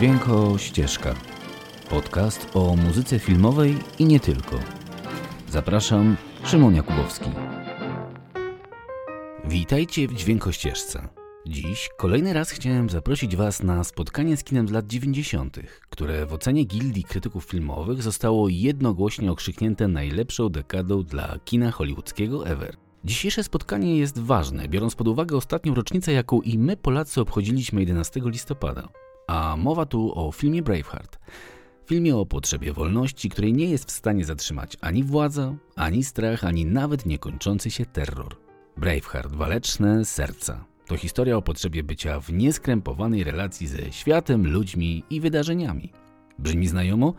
Dźwięko Ścieżka. Podcast o muzyce filmowej i nie tylko. Zapraszam, Szymon Jakubowski. Witajcie w Dźwięko Ścieżce. Dziś kolejny raz chciałem zaprosić Was na spotkanie z kinem z lat 90., które w ocenie Gildii Krytyków Filmowych zostało jednogłośnie okrzyknięte najlepszą dekadą dla kina hollywoodzkiego ever. Dzisiejsze spotkanie jest ważne, biorąc pod uwagę ostatnią rocznicę, jaką i my Polacy obchodziliśmy 11 listopada. A mowa tu o filmie Braveheart. Filmie o potrzebie wolności, której nie jest w stanie zatrzymać ani władza, ani strach, ani nawet niekończący się terror. Braveheart, waleczne serca. To historia o potrzebie bycia w nieskrępowanej relacji ze światem, ludźmi i wydarzeniami. Brzmi znajomo?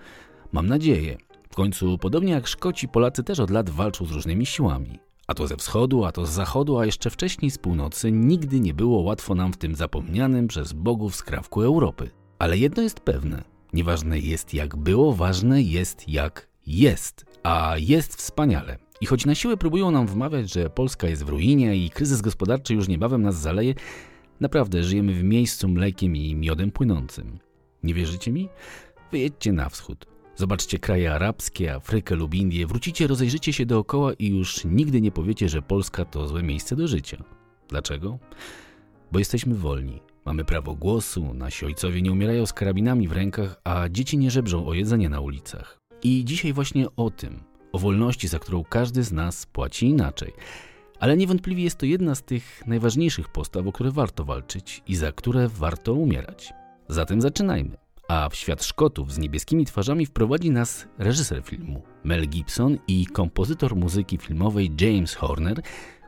Mam nadzieję. W końcu, podobnie jak Szkoci, Polacy też od lat walczą z różnymi siłami. A to ze wschodu, a to z zachodu, a jeszcze wcześniej z północy, nigdy nie było łatwo nam w tym zapomnianym przez bogów skrawku Europy. Ale jedno jest pewne: nieważne jest jak było, ważne jest jak jest. A jest wspaniale. I choć na siłę próbują nam wmawiać, że Polska jest w ruinie i kryzys gospodarczy już niebawem nas zaleje, naprawdę żyjemy w miejscu mlekiem i miodem płynącym. Nie wierzycie mi? Wyjedźcie na wschód. Zobaczcie kraje arabskie, Afrykę lub Indię, wrócicie, rozejrzycie się dookoła i już nigdy nie powiecie, że Polska to złe miejsce do życia. Dlaczego? Bo jesteśmy wolni. Mamy prawo głosu, nasi ojcowie nie umierają z karabinami w rękach, a dzieci nie żebrzą o jedzenie na ulicach. I dzisiaj właśnie o tym, o wolności, za którą każdy z nas płaci inaczej. Ale niewątpliwie jest to jedna z tych najważniejszych postaw, o które warto walczyć i za które warto umierać. Zatem zaczynajmy. A w świat Szkotów z niebieskimi twarzami wprowadzi nas reżyser filmu Mel Gibson i kompozytor muzyki filmowej James Horner,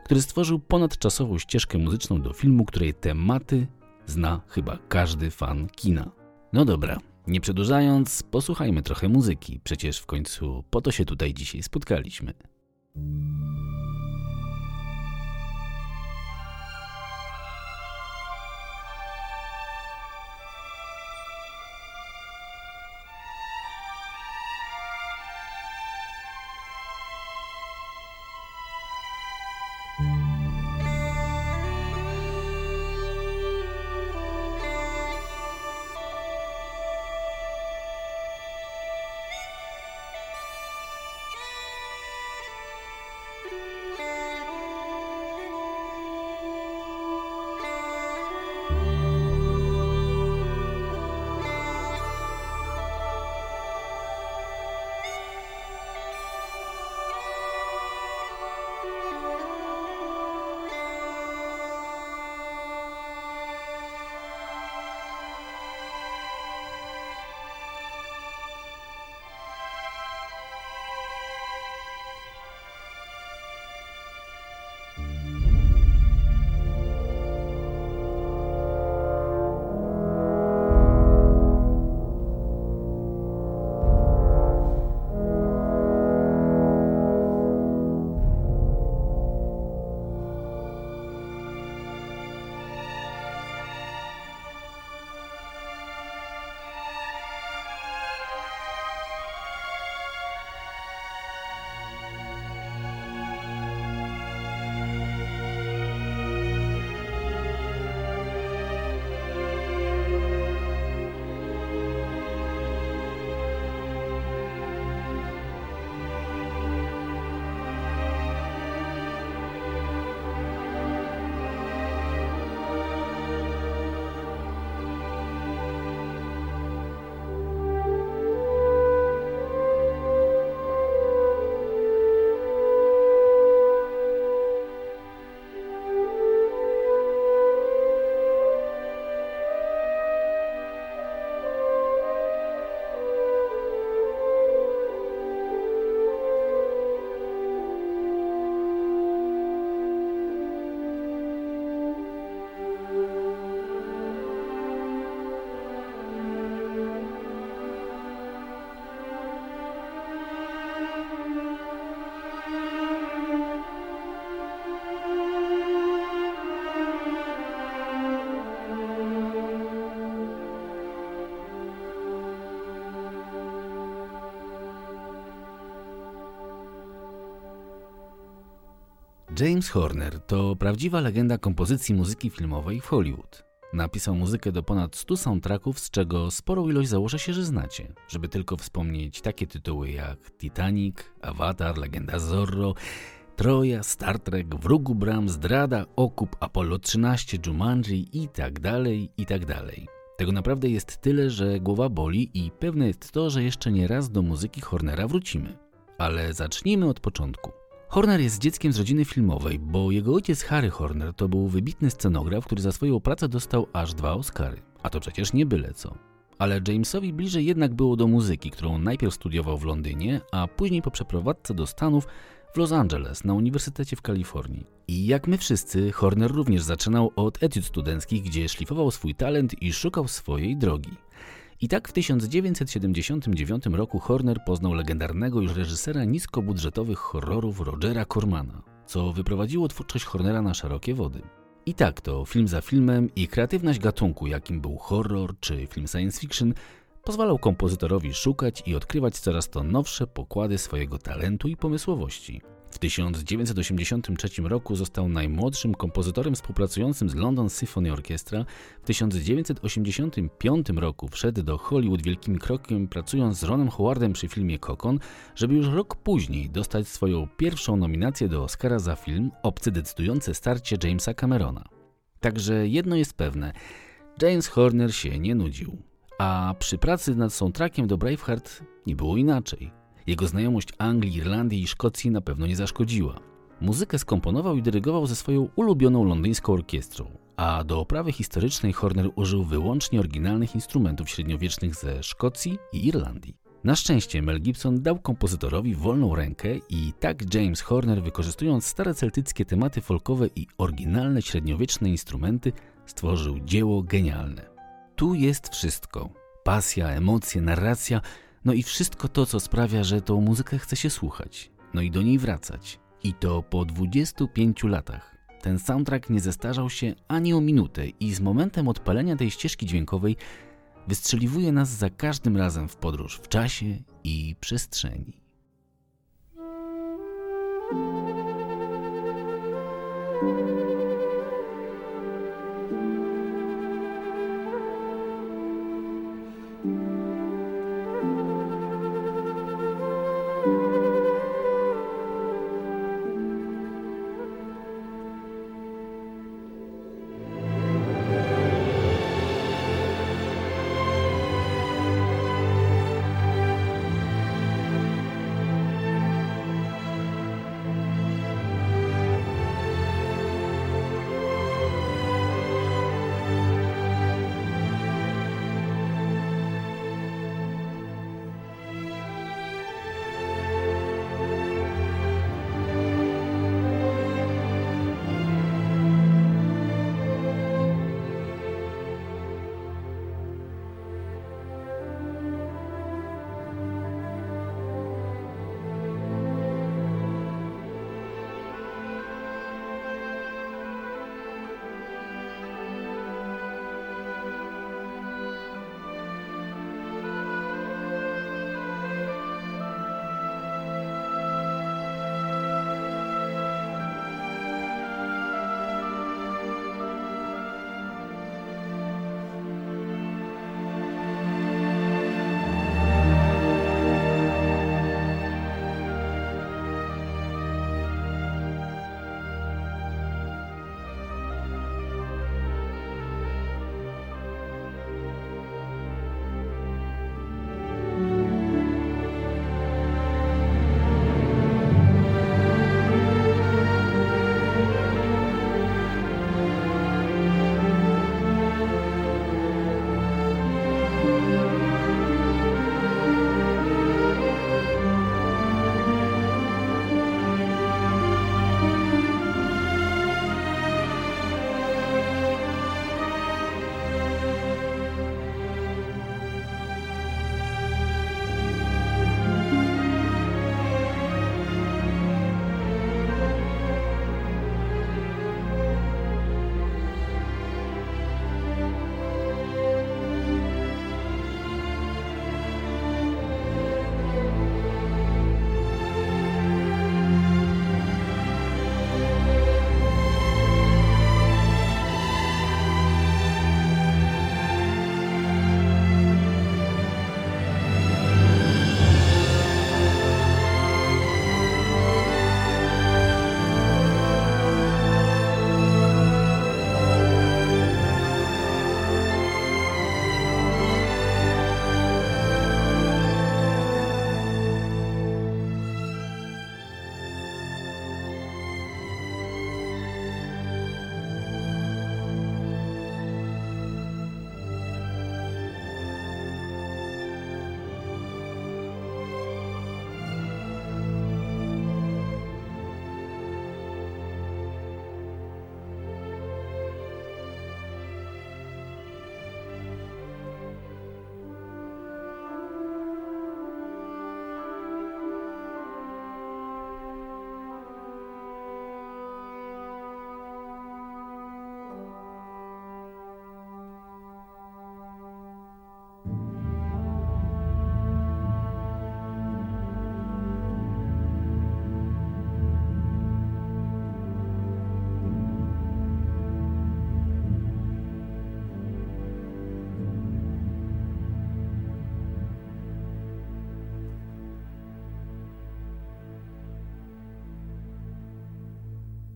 który stworzył ponadczasową ścieżkę muzyczną do filmu, której tematy zna chyba każdy fan kina. No dobra, nie przedłużając, posłuchajmy trochę muzyki, przecież w końcu po to się tutaj dzisiaj spotkaliśmy. James Horner to prawdziwa legenda kompozycji muzyki filmowej w Hollywood. Napisał muzykę do ponad 100 soundtracków, z czego sporą ilość założę się, że znacie. Żeby tylko wspomnieć takie tytuły jak Titanic, Avatar, Legenda Zorro, Troja, Star Trek, Wróg Bram, Zdrada, Okup, Apollo 13, Jumanji i tak dalej, i tak dalej. Tego naprawdę jest tyle, że głowa boli i pewne jest to, że jeszcze nie raz do muzyki Hornera wrócimy. Ale zacznijmy od początku. Horner jest dzieckiem z rodziny filmowej, bo jego ojciec Harry Horner to był wybitny scenograf, który za swoją pracę dostał aż dwa Oscary. A to przecież nie byle co. Ale Jamesowi bliżej jednak było do muzyki, którą najpierw studiował w Londynie, a później po przeprowadzce do Stanów w Los Angeles na Uniwersytecie w Kalifornii. I jak my wszyscy, Horner również zaczynał od etiud studenckich, gdzie szlifował swój talent i szukał swojej drogi. I tak w 1979 roku Horner poznał legendarnego już reżysera niskobudżetowych horrorów Rogera Cormana, co wyprowadziło twórczość Hornera na szerokie wody. I tak to film za filmem i kreatywność gatunku, jakim był horror czy film science fiction, pozwalał kompozytorowi szukać i odkrywać coraz to nowsze pokłady swojego talentu i pomysłowości. W 1983 roku został najmłodszym kompozytorem współpracującym z London Symphony Orchestra. W 1985 roku wszedł do Hollywood wielkim krokiem, pracując z Ronem Howardem przy filmie Kokon, żeby już rok później dostać swoją pierwszą nominację do Oscara za film Obcy decydujące starcie Jamesa Camerona. Także jedno jest pewne, James Horner się nie nudził. A przy pracy nad soundtrackiem do Braveheart nie było inaczej. Jego znajomość Anglii, Irlandii i Szkocji na pewno nie zaszkodziła. Muzykę skomponował i dyrygował ze swoją ulubioną londyńską orkiestrą, a do oprawy historycznej Horner użył wyłącznie oryginalnych instrumentów średniowiecznych ze Szkocji i Irlandii. Na szczęście Mel Gibson dał kompozytorowi wolną rękę i tak James Horner, wykorzystując stare celtyckie tematy folkowe i oryginalne średniowieczne instrumenty, stworzył dzieło genialne. Tu jest wszystko. Pasja, emocje, narracja, no i wszystko to, co sprawia, że tą muzykę chce się słuchać, no i do niej wracać. I to po 25 latach. Ten soundtrack nie zestarzał się ani o minutę i z momentem odpalenia tej ścieżki dźwiękowej wystrzeliwuje nas za każdym razem w podróż w czasie i przestrzeni. thank you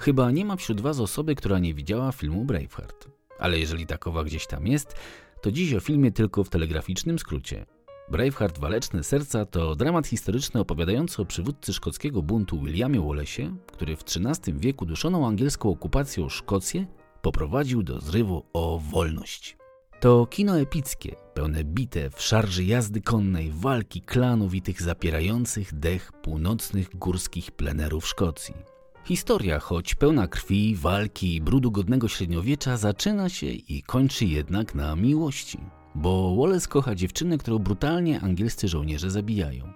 Chyba nie ma wśród Was osoby, która nie widziała filmu Braveheart. Ale jeżeli takowa gdzieś tam jest, to dziś o filmie tylko w telegraficznym skrócie. Braveheart Waleczne Serca to dramat historyczny opowiadający o przywódcy szkockiego buntu Williamie Wallace'ie, który w XIII wieku duszoną angielską okupacją Szkocję poprowadził do zrywu o wolność. To kino epickie, pełne bitew, szarży jazdy konnej, walki klanów i tych zapierających dech północnych górskich plenerów Szkocji. Historia, choć pełna krwi, walki i brudu godnego średniowiecza, zaczyna się i kończy jednak na miłości. Bo Wallace kocha dziewczynę, którą brutalnie angielscy żołnierze zabijają.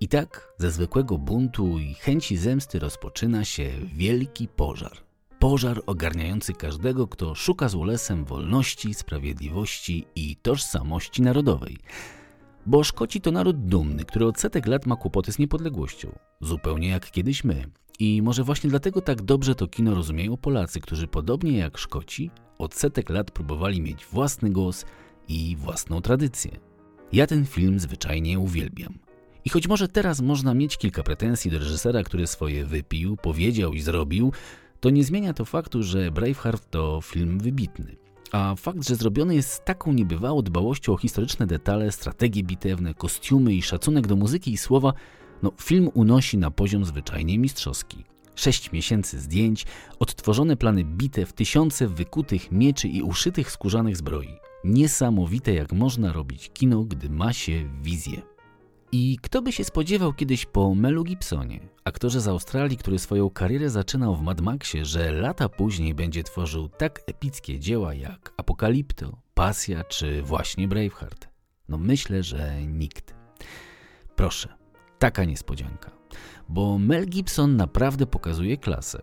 I tak ze zwykłego buntu i chęci zemsty rozpoczyna się wielki pożar. Pożar ogarniający każdego, kto szuka z Wallace'em wolności, sprawiedliwości i tożsamości narodowej. Bo Szkoci to naród dumny, który od setek lat ma kłopoty z niepodległością. Zupełnie jak kiedyś my. I może właśnie dlatego tak dobrze to kino rozumieją Polacy, którzy podobnie jak Szkoci od setek lat próbowali mieć własny głos i własną tradycję. Ja ten film zwyczajnie uwielbiam. I choć może teraz można mieć kilka pretensji do reżysera, który swoje wypił, powiedział i zrobił, to nie zmienia to faktu, że Braveheart to film wybitny. A fakt, że zrobiony jest z taką niebywałą dbałością o historyczne detale, strategie bitewne, kostiumy i szacunek do muzyki i słowa, no film unosi na poziom zwyczajnie mistrzowski. Sześć miesięcy zdjęć, odtworzone plany bitew, tysiące wykutych mieczy i uszytych skórzanych zbroi. Niesamowite jak można robić kino, gdy ma się wizję. I kto by się spodziewał kiedyś po Melu Gibsonie, aktorze z Australii, który swoją karierę zaczynał w Mad Maxie, że lata później będzie tworzył tak epickie dzieła jak Apokalipto, Pasja czy właśnie Braveheart? No myślę, że nikt. Proszę, taka niespodzianka, bo Mel Gibson naprawdę pokazuje klasę.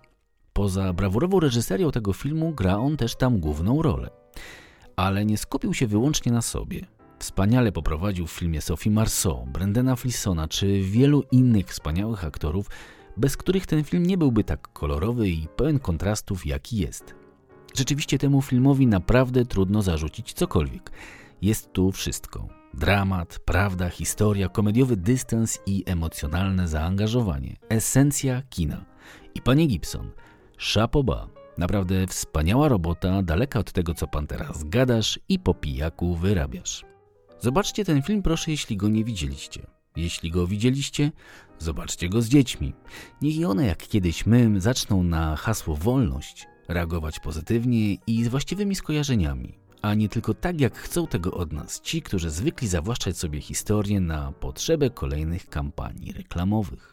Poza brawurową reżyserią tego filmu gra on też tam główną rolę. Ale nie skupił się wyłącznie na sobie. Wspaniale poprowadził w filmie Sophie Marceau, Brendana Flissona czy wielu innych wspaniałych aktorów, bez których ten film nie byłby tak kolorowy i pełen kontrastów, jaki jest. Rzeczywiście temu filmowi naprawdę trudno zarzucić cokolwiek. Jest tu wszystko. Dramat, prawda, historia, komediowy dystans i emocjonalne zaangażowanie. Esencja kina. I panie Gibson, szapoba. Naprawdę wspaniała robota, daleka od tego, co pan teraz gadasz i po pijaku wyrabiasz. Zobaczcie ten film, proszę, jeśli go nie widzieliście. Jeśli go widzieliście, zobaczcie go z dziećmi. Niech i one, jak kiedyś my, zaczną na hasło wolność reagować pozytywnie i z właściwymi skojarzeniami, a nie tylko tak, jak chcą tego od nas ci, którzy zwykli zawłaszczać sobie historię na potrzebę kolejnych kampanii reklamowych.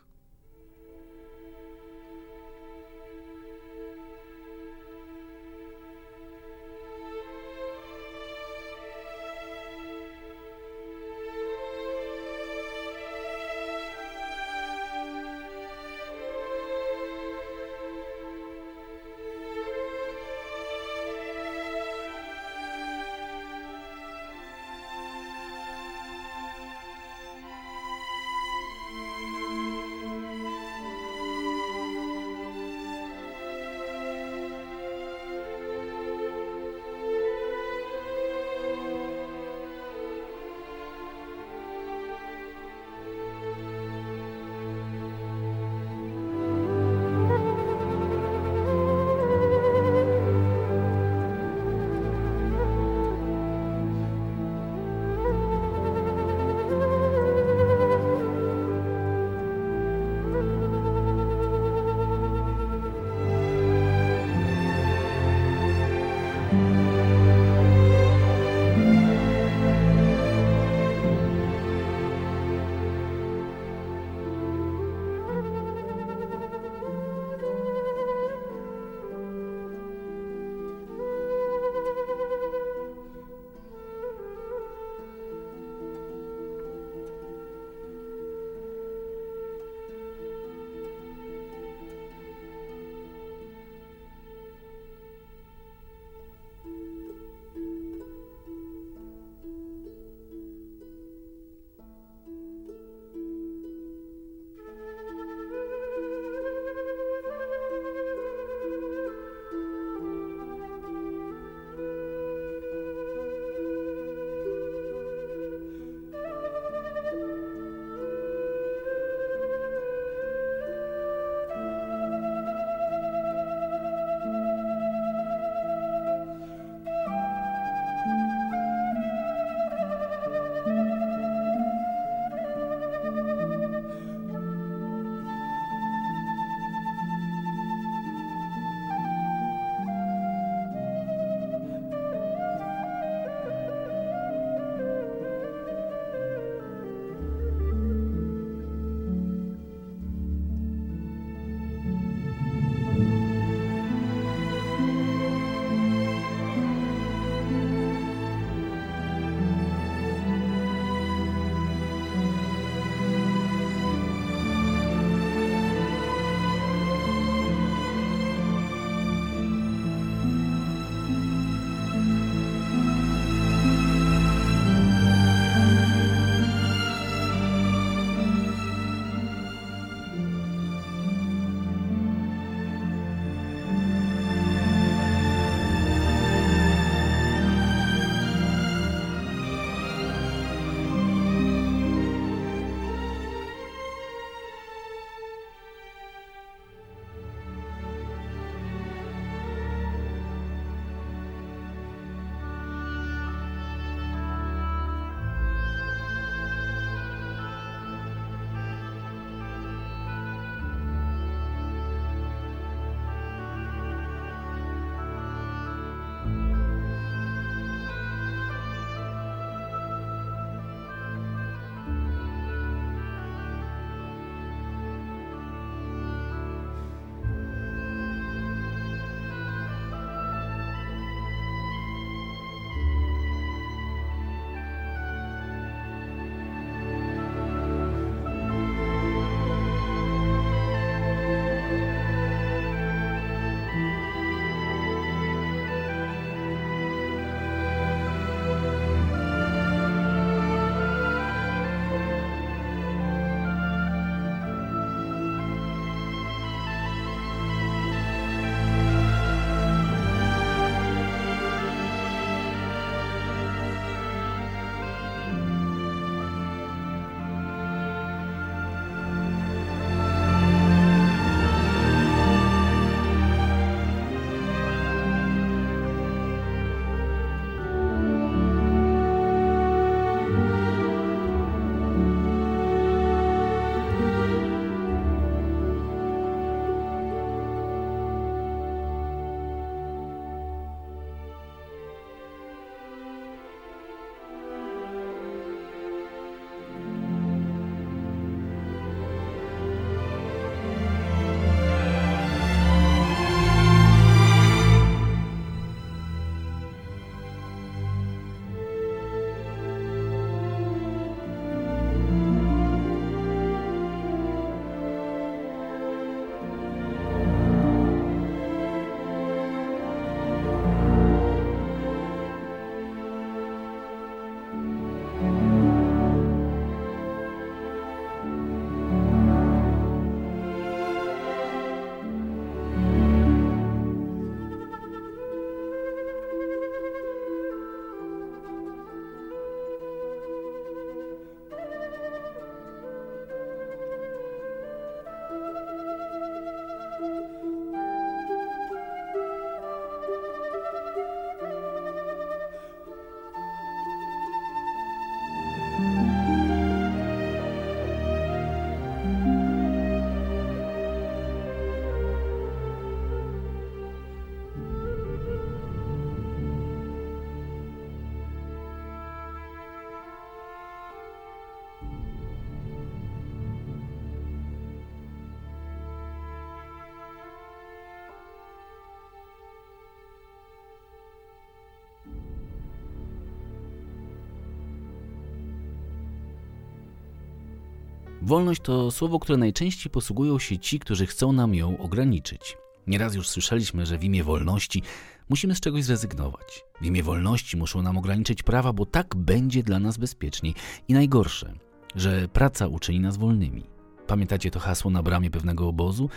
Wolność to słowo, które najczęściej posługują się ci, którzy chcą nam ją ograniczyć. Nieraz już słyszeliśmy, że w imię wolności musimy z czegoś zrezygnować. W imię wolności muszą nam ograniczyć prawa, bo tak będzie dla nas bezpieczniej. I najgorsze, że praca uczyni nas wolnymi. Pamiętacie to hasło na bramie pewnego obozu?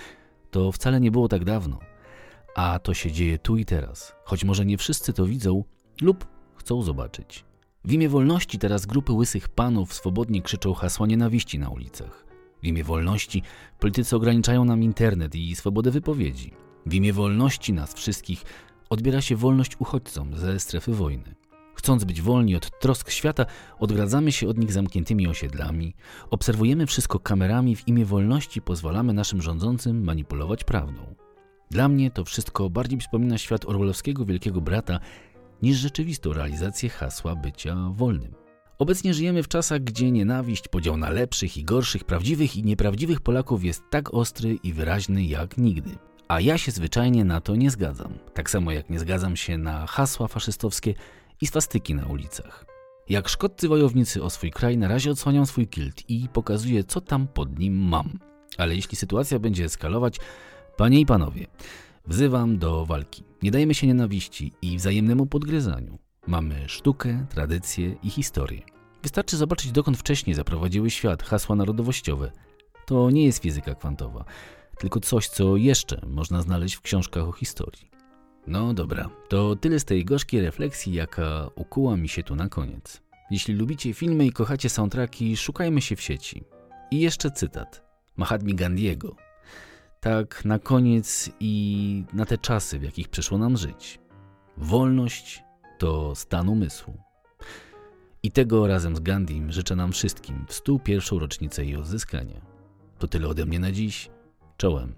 To wcale nie było tak dawno. A to się dzieje tu i teraz, choć może nie wszyscy to widzą lub chcą zobaczyć. W imię wolności teraz grupy łysych panów swobodnie krzyczą hasła nienawiści na ulicach. W imię wolności politycy ograniczają nam internet i swobodę wypowiedzi. W imię wolności nas wszystkich odbiera się wolność uchodźcom ze strefy wojny. Chcąc być wolni od trosk świata, odgradzamy się od nich zamkniętymi osiedlami, obserwujemy wszystko kamerami, w imię wolności pozwalamy naszym rządzącym manipulować prawdą. Dla mnie to wszystko bardziej przypomina świat orwellowskiego Wielkiego Brata niż rzeczywistą realizację hasła bycia wolnym. Obecnie żyjemy w czasach, gdzie nienawiść, podział na lepszych i gorszych, prawdziwych i nieprawdziwych Polaków jest tak ostry i wyraźny jak nigdy. A ja się zwyczajnie na to nie zgadzam. Tak samo jak nie zgadzam się na hasła faszystowskie i swastyki na ulicach. Jak szkodcy wojownicy o swój kraj na razie odsłaniam swój kilt i pokazuję, co tam pod nim mam. Ale jeśli sytuacja będzie eskalować, panie i panowie, wzywam do walki. Nie dajemy się nienawiści i wzajemnemu podgryzaniu. Mamy sztukę, tradycję i historię. Wystarczy zobaczyć, dokąd wcześniej zaprowadziły świat hasła narodowościowe. To nie jest fizyka kwantowa, tylko coś, co jeszcze można znaleźć w książkach o historii. No dobra, to tyle z tej gorzkiej refleksji, jaka ukuła mi się tu na koniec. Jeśli lubicie filmy i kochacie soundtracki, szukajmy się w sieci. I jeszcze cytat Mahatmi Gandhiego tak na koniec i na te czasy, w jakich przyszło nam żyć. Wolność to stan umysłu. I tego razem z Gandhim życzę nam wszystkim w 101. rocznicę jej odzyskania. To tyle ode mnie na dziś. Czołem.